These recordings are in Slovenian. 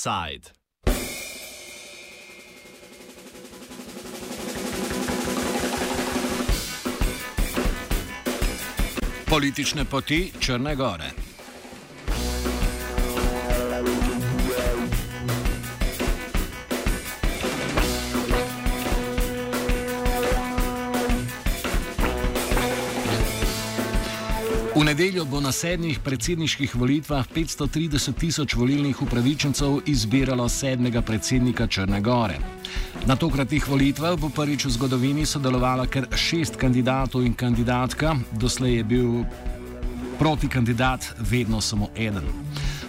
Offside. Politične poti Črne Gore. V nedeljo bo na sedmih predsedniških volitvah 530 tisoč volilnih upravičencev izbiralo sedmega predsednika Črne Gore. Na tokratnih volitvah bo prvič v zgodovini sodelovalo kar šest kandidatov in kandidatka, doslej je bil proti kandidat vedno samo eden.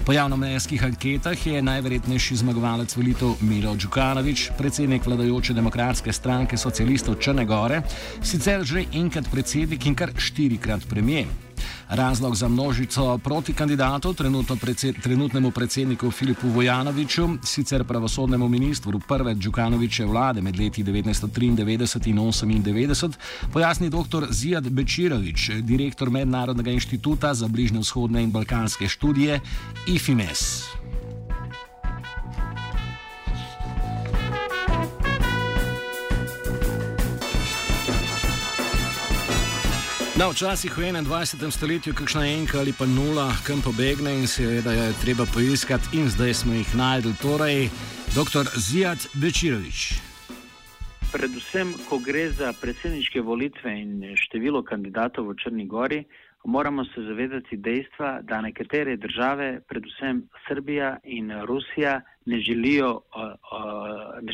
Po javnomnenjskih anketah je najverjetnejši zmagovalec volitev Miro Djukanovič, predsednik vladajoče demokratske stranke socialistov Črne Gore, sicer že enkrat predsednik in kar štirikrat premijer. Razlog za množico proti kandidatov, trenutno predsed, trenutnemu predsedniku Filipu Vojanoviču, sicer pravosodnemu ministru prve Džukanoviče vlade med leti 1993 in 1998, pojasni dr. Zijad Bečirovič, direktor Mednarodnega inštituta za bližnje vzhodne in balkanske študije IFIMES. No, včasih v 21. stoletju, kakšna enka ali pa nula, kam pobegne in seveda je treba poiskati, in zdaj smo jih najdel. Torej, dr. Zijad Bečirovič. Predvsem, ko gre za predsedniške volitve in število kandidatov v Črni Gori, moramo se zavedati dejstva, da nekatere države, predvsem Srbija in Rusija, ne želijo, uh, uh,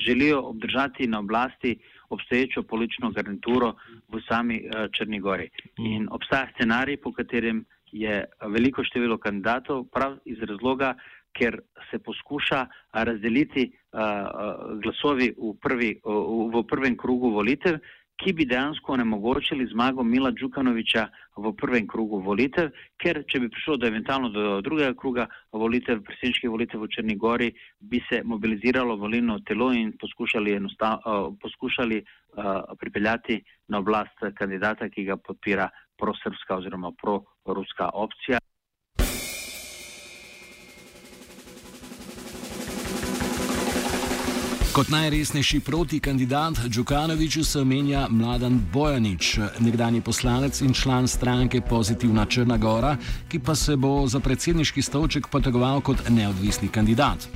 želijo obdržati na oblasti obstoječo politično garnituro v sami uh, Črni Gori. Mm. In obstaja scenarij, po katerem je veliko število kandidatov, prav iz razloga, ker se poskuša razdeliti uh, uh, glasovi v, prvi, v prvem krugu volitev, ki bi dejansko onemogočili zmago Mila Đukanoviča v prvem krugu volitev, ker če bi prišlo do eventualno do drugega kruga volitev, predsedniških volitev v Črni Gori, bi se mobiliziralo volilno telo in poskušali, uh, poskušali uh, pripeljati na oblast kandidata, ki ga podpira prosrpska oziroma proruska opcija. Kot najresnejši protikandidat Džukanoviču se omenja Mladen Bojanič, nekdani poslanec in član stranke Pozitivna Črna Gora, ki pa se bo za predsedniški stolček potegoval kot neodvisni kandidat.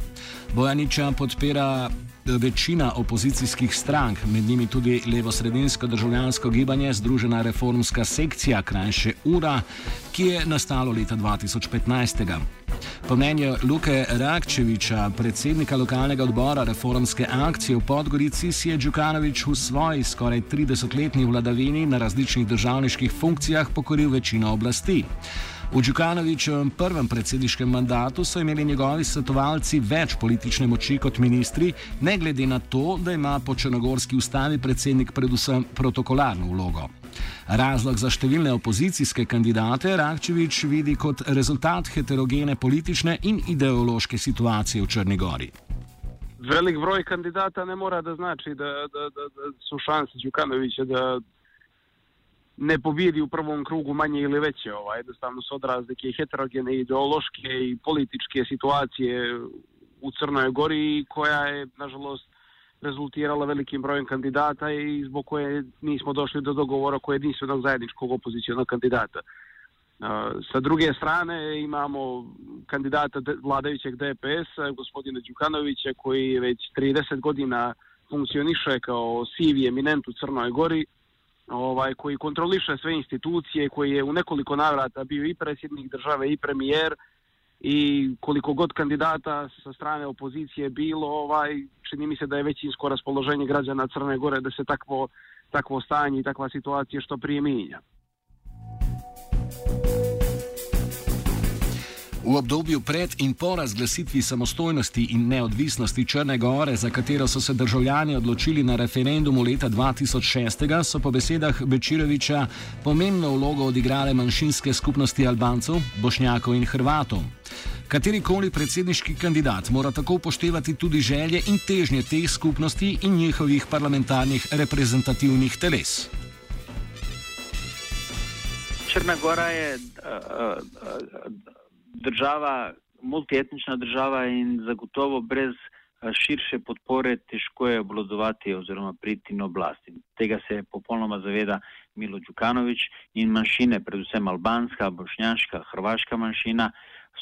Bojaniča podpira večina opozicijskih strank, med njimi tudi levo-sredinsko državljansko gibanje Združena reformska sekcija, krajše URA, ki je nastalo leta 2015. Po mnenju Luke Rakčeviča, predsednika lokalnega odbora reformske akcije v Podgorici, si je Djukanovič v svoji skoraj 30-letni vladavini na različnih državniških funkcijah pokoril večino oblasti. V Djukanovičevem prvem predsedniškem mandatu so imeli njegovi svetovalci več politične moči kot ministri, ne glede na to, da ima po črnogorski ustavi predsednik predvsem protokolarno vlogo. Razlog za številne opozicijske kandidate Rakčevič vidi kot rezultat heterogene politične in ideološke situacije v Črni Gori. Velik broj kandidata ne mora da znači da, da, da, da su šanse Đukanovića da ne pobijedi u prvom krugu manje ili veće. Ovaj, jednostavno su odraz neke heterogene ideološke i političke situacije u Crnoj Gori koja je, nažalost, rezultirala velikim brojem kandidata i zbog koje nismo došli do dogovora koje jedinstvenog zajedničkog opozicijonog kandidata. E, sa druge strane imamo kandidata vladajućeg DPS, gospodina Đukanovića, koji već 30 godina funkcioniše kao sivi eminent u Crnoj Gori, ovaj, koji kontroliše sve institucije, koji je u nekoliko navrata bio i predsjednik države i premijer i koliko god kandidata sa strane opozicije bilo, ovaj, čini mi se da je većinsko raspoloženje građana Crne Gore da se takvo, takvo stanje i takva situacija što prije minja. V obdobju pred in po razglasitvi samostojnosti in neodvisnosti Črne Gore, za katero so se državljani odločili na referendumu leta 2006, so po besedah Bečiroviča pomembno vlogo odigrale manjšinske skupnosti Albancev, Bošnjakov in Hrvatov. Katerikoli predsedniški kandidat mora tako upoštevati tudi želje in težnje teh skupnosti in njihovih parlamentarnih reprezentativnih teles. Črna Gora je uh, uh, država, multietnična država in zagotovo brez širše podpore težko je obladovati oziroma priti na oblast. In tega se popolnoma zaveda Milo Đukanovič in manjšine, predvsem albanska, bošnjaška, hrvaška manjšina,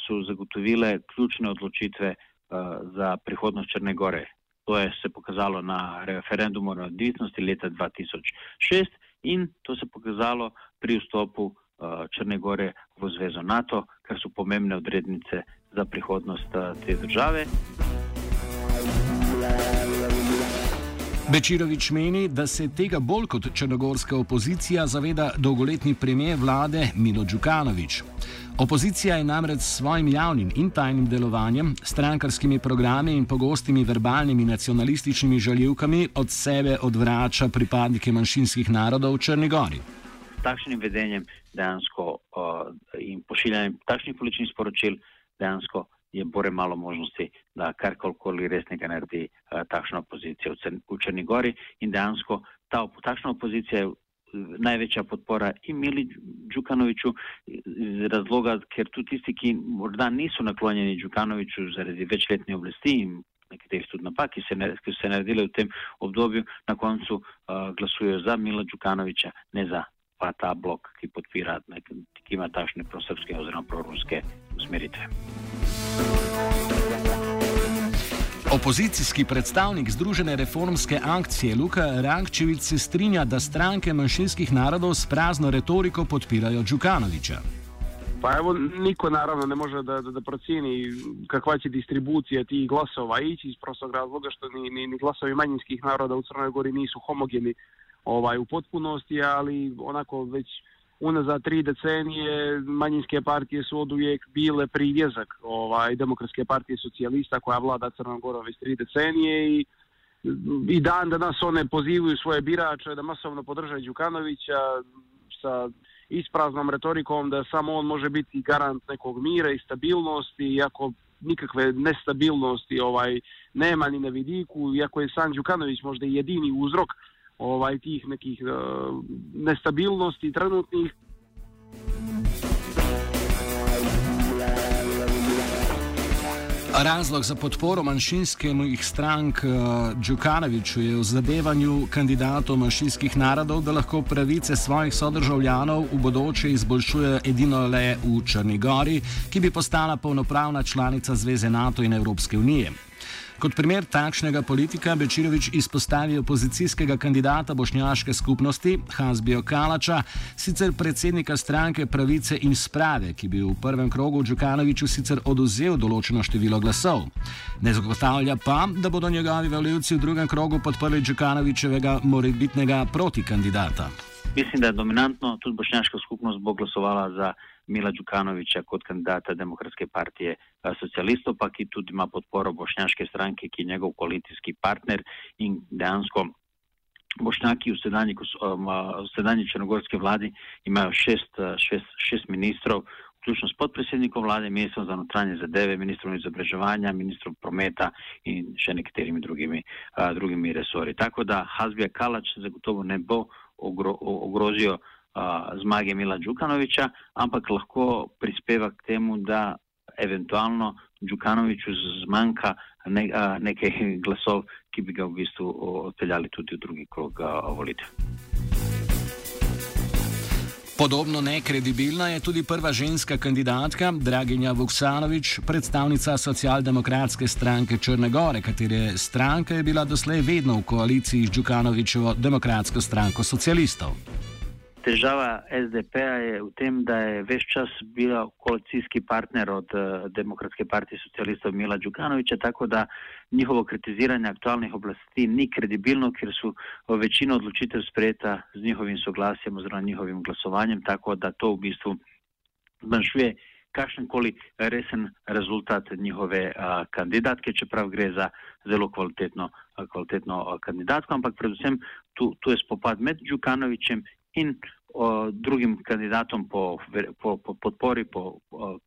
so zagotovile ključne odločitve uh, za prihodnost Črne Gore. To je se pokazalo na referendumu o neodvisnosti leta 2006 in to se pokazalo pri vstopu Črne Gore v zvezo NATO, kar so pomembne odrednice za prihodnost uh, te države. Bečirovič meni, da se tega bolj kot črnogorska opozicija zaveda dolgoletni premijer vlade Milo Đukanovič. Opozicija je namreč s svojim javnim in tajnim delovanjem, strankarskimi programi in pogostimi verbalnimi nacionalističnimi žaljivkami od sebe odvrača pripadnike manjšinskih narodov v Črni Gori. Takšnim vedenjem dejansko uh, in pošiljanjem takšnih političnih sporočil dejansko je bore malo možnosti, da karkoli resnega naredi uh, takšna opozicija v, v Črni Gori. In dejansko ta takšna opozicija je največja podpora imeli Đukanoviču iz razloga, ker tudi tisti, ki morda niso naklonjeni Đukanoviču zaradi večletne oblasti in nekaterih tudi napak, ki, ki so se naredili v tem obdobju, na koncu uh, glasujejo za Mila Đukanoviča, ne za pa ta blok, ki podpira, ki ima takšne prosrpske oziroma proruske usmeritve. Opozicijski predstavnik Združene reformske akcije Luka Rankčevic se strinja, da stranke manjšinskih narodov s prazno retoriko podpirajo Đukanoviča. Pa evo, niko naravno ne može da, da, da procjeni kakva će distribucija tih glasova ići iz prostog razloga što ni, ni, ni glasovi manjinskih naroda u Crnoj Gori nisu homogeni ovaj, u potpunosti, ali onako već unazad tri decenije manjinske partije su od uvijek bile privjezak ovaj, demokratske partije socijalista koja vlada Crnom Gorom već tri decenije i i dan danas one pozivaju svoje birače da masovno podržaju Đukanovića sa ispraznom retorikom da samo on može biti garant nekog mira i stabilnosti iako nikakve nestabilnosti ovaj nema ni na vidiku iako je San Đukanović možda jedini uzrok ovaj, tih nekih uh, nestabilnosti trenutnih. Razlog za podporo manjšinskemu jih strank uh, Đukanoviču je v zadevanju kandidatov manjšinskih narodov, da lahko pravice svojih sodržavljanov v bodoče izboljšujejo edino le v Črni Gori, ki bi postala polnopravna članica Zveze NATO in Evropske unije. Kot primer takšnega politika Bečirovič izpostavi opozicijskega kandidata bošnjaške skupnosti Hasbijo Kalača, sicer predsednika stranke Pravice in Sprave, ki bi v prvem krogu Đukanoviču sicer oduzel določeno število glasov. Ne zagotavlja pa, da bodo njegovi voljivci v drugem krogu podprli Đukanovičevega morebitnega protikandidata. Mislim, da je dominantno tudi bošnjaška skupnost bo glasovala za Mila Đukanoviča kot kandidata Demokratske partije eh, socialistov, pa ki tudi ima podporo bošnjaške stranke, ki je njegov koalicijski partner in dejansko bošnjaki v sedanji, um, v sedanji črnogorski vladi imajo šest, eh, šest, šest ministrov, vključno s podpredsednikom vlade, ministrom za notranje zadeve, ministrom izobraževanja, ministrom prometa in še nekaterimi drugimi, drugimi resori. Tako da Hazbija Kalač zagotovo ne bo ogro, ogrozio zmage Mila Đukanoviča, ampak lahko prispeva k temu, da eventualno Đukanoviču zmanjka ne, a, nekaj glasov, ki bi ga v bistvu odpeljali tudi v drugi krog volitev. Podobno nekredibilna je tudi prva ženska kandidatka, Draginja Vuksanovič, predstavnica socialdemokratske stranke Črne Gore, katere stranka je bila doslej vedno v koaliciji z Đukanovičevo demokratsko stranko socialistov. Težava SDP-a je v tem, da je veš čas bil koalicijski partner od uh, Demokratske partije socialistov Mila Đukanoviča, tako da njihovo kritiziranje aktualnih oblasti ni kredibilno, ker so večino odločitev sprejeta z njihovim soglasjem oziroma njihovim glasovanjem, tako da to v bistvu zmanjšuje kakšenkoli resen rezultat njihove uh, kandidatke, čeprav gre za zelo kvalitetno, uh, kvalitetno uh, kandidatko, ampak predvsem tu, tu je spopad med Đukanovičem in o, drugim kandidatom po, po, po podpori po, o,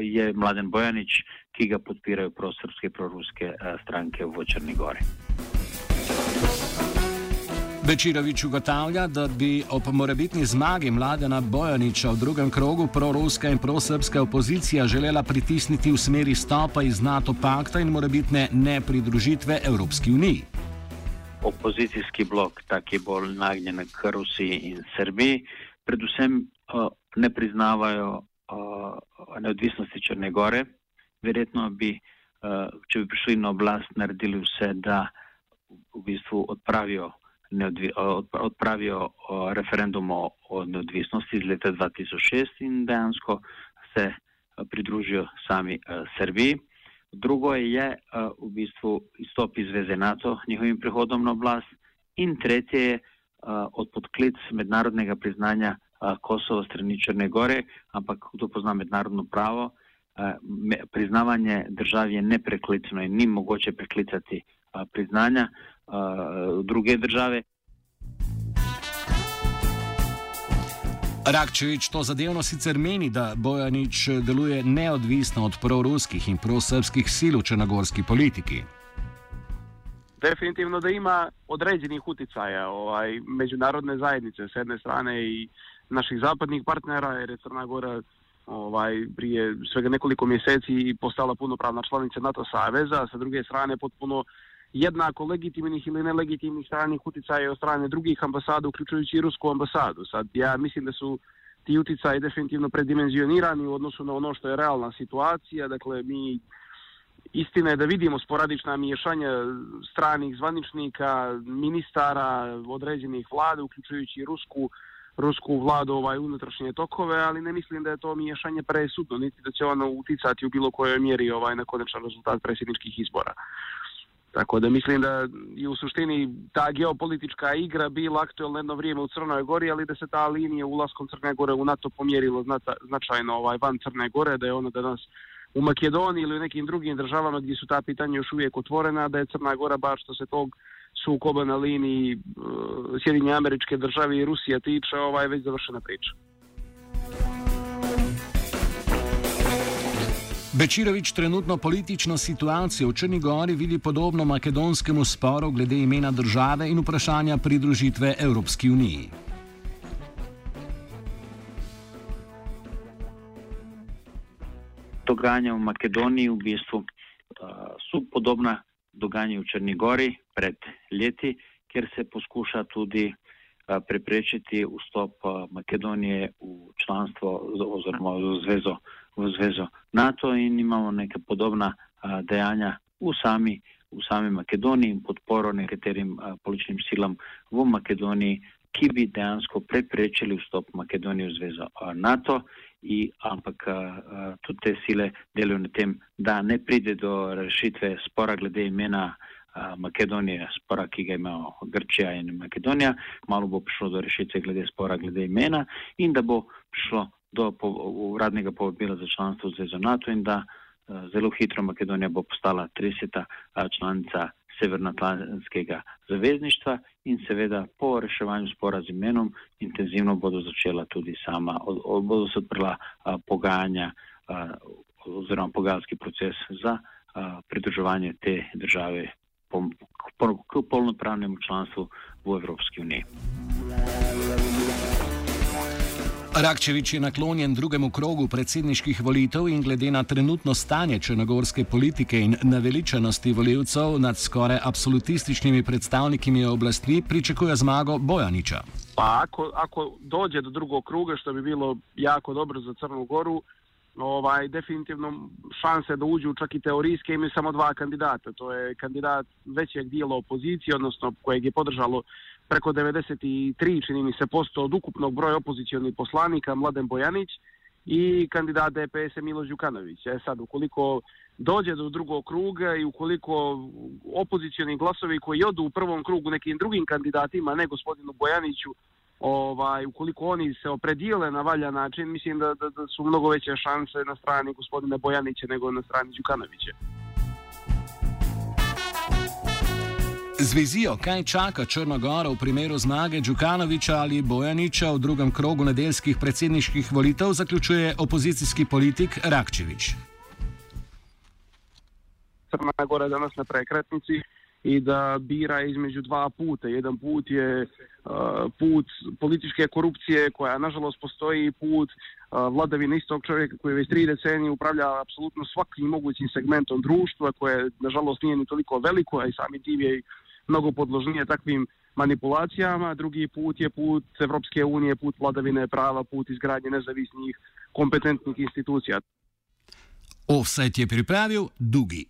je Mladen Bojanič, ki ga podpirajo prosrpske, proruske stranke v Črni Gori. Bečirovič ugotavlja, da bi ob morebitni zmagi Mladena Bojaniča v drugem krogu proruska in prosrpska opozicija želela pritisniti v smeri stopa iz NATO pakta in morebitne nepridružitve Evropski uniji. Opozicijski blok, taki bolj nagnjen k Rusiji in Srbiji, predvsem ne priznavajo neodvisnosti Črne Gore. Verjetno bi, če bi prišli na oblast, naredili vse, da v bistvu odpravijo odpravijo referendum o neodvisnosti iz leta 2006 in dejansko se pridružijo sami Srbiji. Drugo je v bistvu izstop iz zveze NATO njihovim prihodom na oblast in tretje je odpoklic mednarodnega priznanja Kosova strani Črne Gore, ampak kdo pozna mednarodno pravo, priznavanje držav je nepreklicno in ni mogoče preklicati priznanja druge države. Rakčevič to zadevno sicer meni, da Bojanič deluje neodvisno od proruskih in prosrpskih sil v črnogorski politiki. Definitivno, da ima određenih uticaja ovaj, međunarodne zajednice s jedne strane i naših zapadnih partnera, jer je Crna Gora ovaj, prije svega nekoliko mjeseci postala punopravna članica NATO saveza, a sa druge strane potpuno jednako legitimnih ili nelegitimnih stranih uticaja od strane drugih ambasada, uključujući i rusku ambasadu. Sad ja mislim da su ti uticaji definitivno predimenzionirani u odnosu na ono što je realna situacija. Dakle, mi istina je da vidimo sporadična miješanja stranih zvaničnika, ministara, određenih vlada, uključujući i rusku rusku vladu ovaj unutrašnje tokove, ali ne mislim da je to miješanje presudno, niti da će ono uticati u bilo kojoj mjeri ovaj na konačan rezultat predsjedničkih izbora. Tako da mislim da i u suštini ta geopolitička igra bila aktualna jedno vrijeme u Crnoj Gori, ali da se ta linija ulaskom Crne Gore u NATO pomjerila značajno ovaj, van Crne Gore, da je ona danas u Makedoniji ili u nekim drugim državama gdje su ta pitanja još uvijek otvorena, da je Crna Gora baš što se tog sukoba na liniji eh, uh, Sjedinje američke države i Rusija tiče, ovaj, već završena priča. Bečirovič trenutno politično situacijo v Črni Gori vidi podobno makedonskemu sporu glede imena države in vprašanja pridružitve Evropski uniji. Dogajanja v Makedoniji v bistvu so podobna dogajanju v Črni Gori pred leti, kjer se poskuša tudi preprečiti vstop Makedonije v članstvo oziroma v zvezo v zvezo NATO in imamo neke podobna a, dejanja v sami, v sami Makedoniji in podporo nekaterim a, političnim silam v Makedoniji, ki bi dejansko preprečili vstop Makedonije v zvezo a, NATO. I, ampak a, a, tudi te sile delajo na tem, da ne pride do rešitve spora glede imena Makedonije, spora, ki ga imajo Grčija in Makedonija. Malo bo prišlo do rešitve glede spora glede imena in da bo prišlo do uradnega povabila za članstvo v Zvezo NATO in da eh, zelo hitro Makedonija bo postala 30. Eh, članica Severnoatlantskega zavezništva in seveda po reševanju spora z imenom intenzivno bodo začela tudi sama, bodo se odprla eh, pogajanja oziroma pogajalski proces za pridruževanje te države k polnopravnemu članstvu v Evropski uniji. Rakčevič je naklonjen drugemu krogu predsedniških volitev in glede na trenutno stanje črnogorske politike in naveličenosti voljivcev nad skoraj absolutističnimi predstavniki oblasti pričakuje zmago Bojaniča. Pa ako, ako dođe do drugog kruga, što bi bilo jako dobro za Crnu Goru, ovaj, definitivno šanse da uđu čak i teorijske imaju samo dva kandidata. To je kandidat većeg dijela opozicije, odnosno kojeg je podržalo preko 93, čini mi se, posto od ukupnog broja opozicijalnih poslanika Mladen Bojanić i kandidat DPS Milo Đukanović. E sad, ukoliko dođe do drugog kruga i ukoliko opozicijalni glasovi koji odu u prvom krugu nekim drugim kandidatima, ne gospodinu Bojaniću, ovaj, ukoliko oni se opredijele na valja način, mislim da, da, da su mnogo veće šanse na strani gospodine Bojanića nego na strani Đukanovića. Z vizijo, kaj čaka Črnogoro v primeru zmage Džukanoviča ali Bojaniča v drugem krogu nedeljskih predsedniških volitev, zaključuje opozicijski politik Rakčevič. Crna Gora danas na prekretnici i da bira između dva puta. Jedan put je put političke korupcije koja nažalost postoji put vladavine istog čovjeka koji već tri decenije upravlja apsolutno svakim mogućim segmentom društva koje nažalost ni toliko veliko, a i sami tim je mnogo podložnije takvim manipulacijama. Drugi put je put Evropske unije, put vladavine prava, put izgradnje nezavisnih kompetentnih institucija. Offset je pripravil Dugi.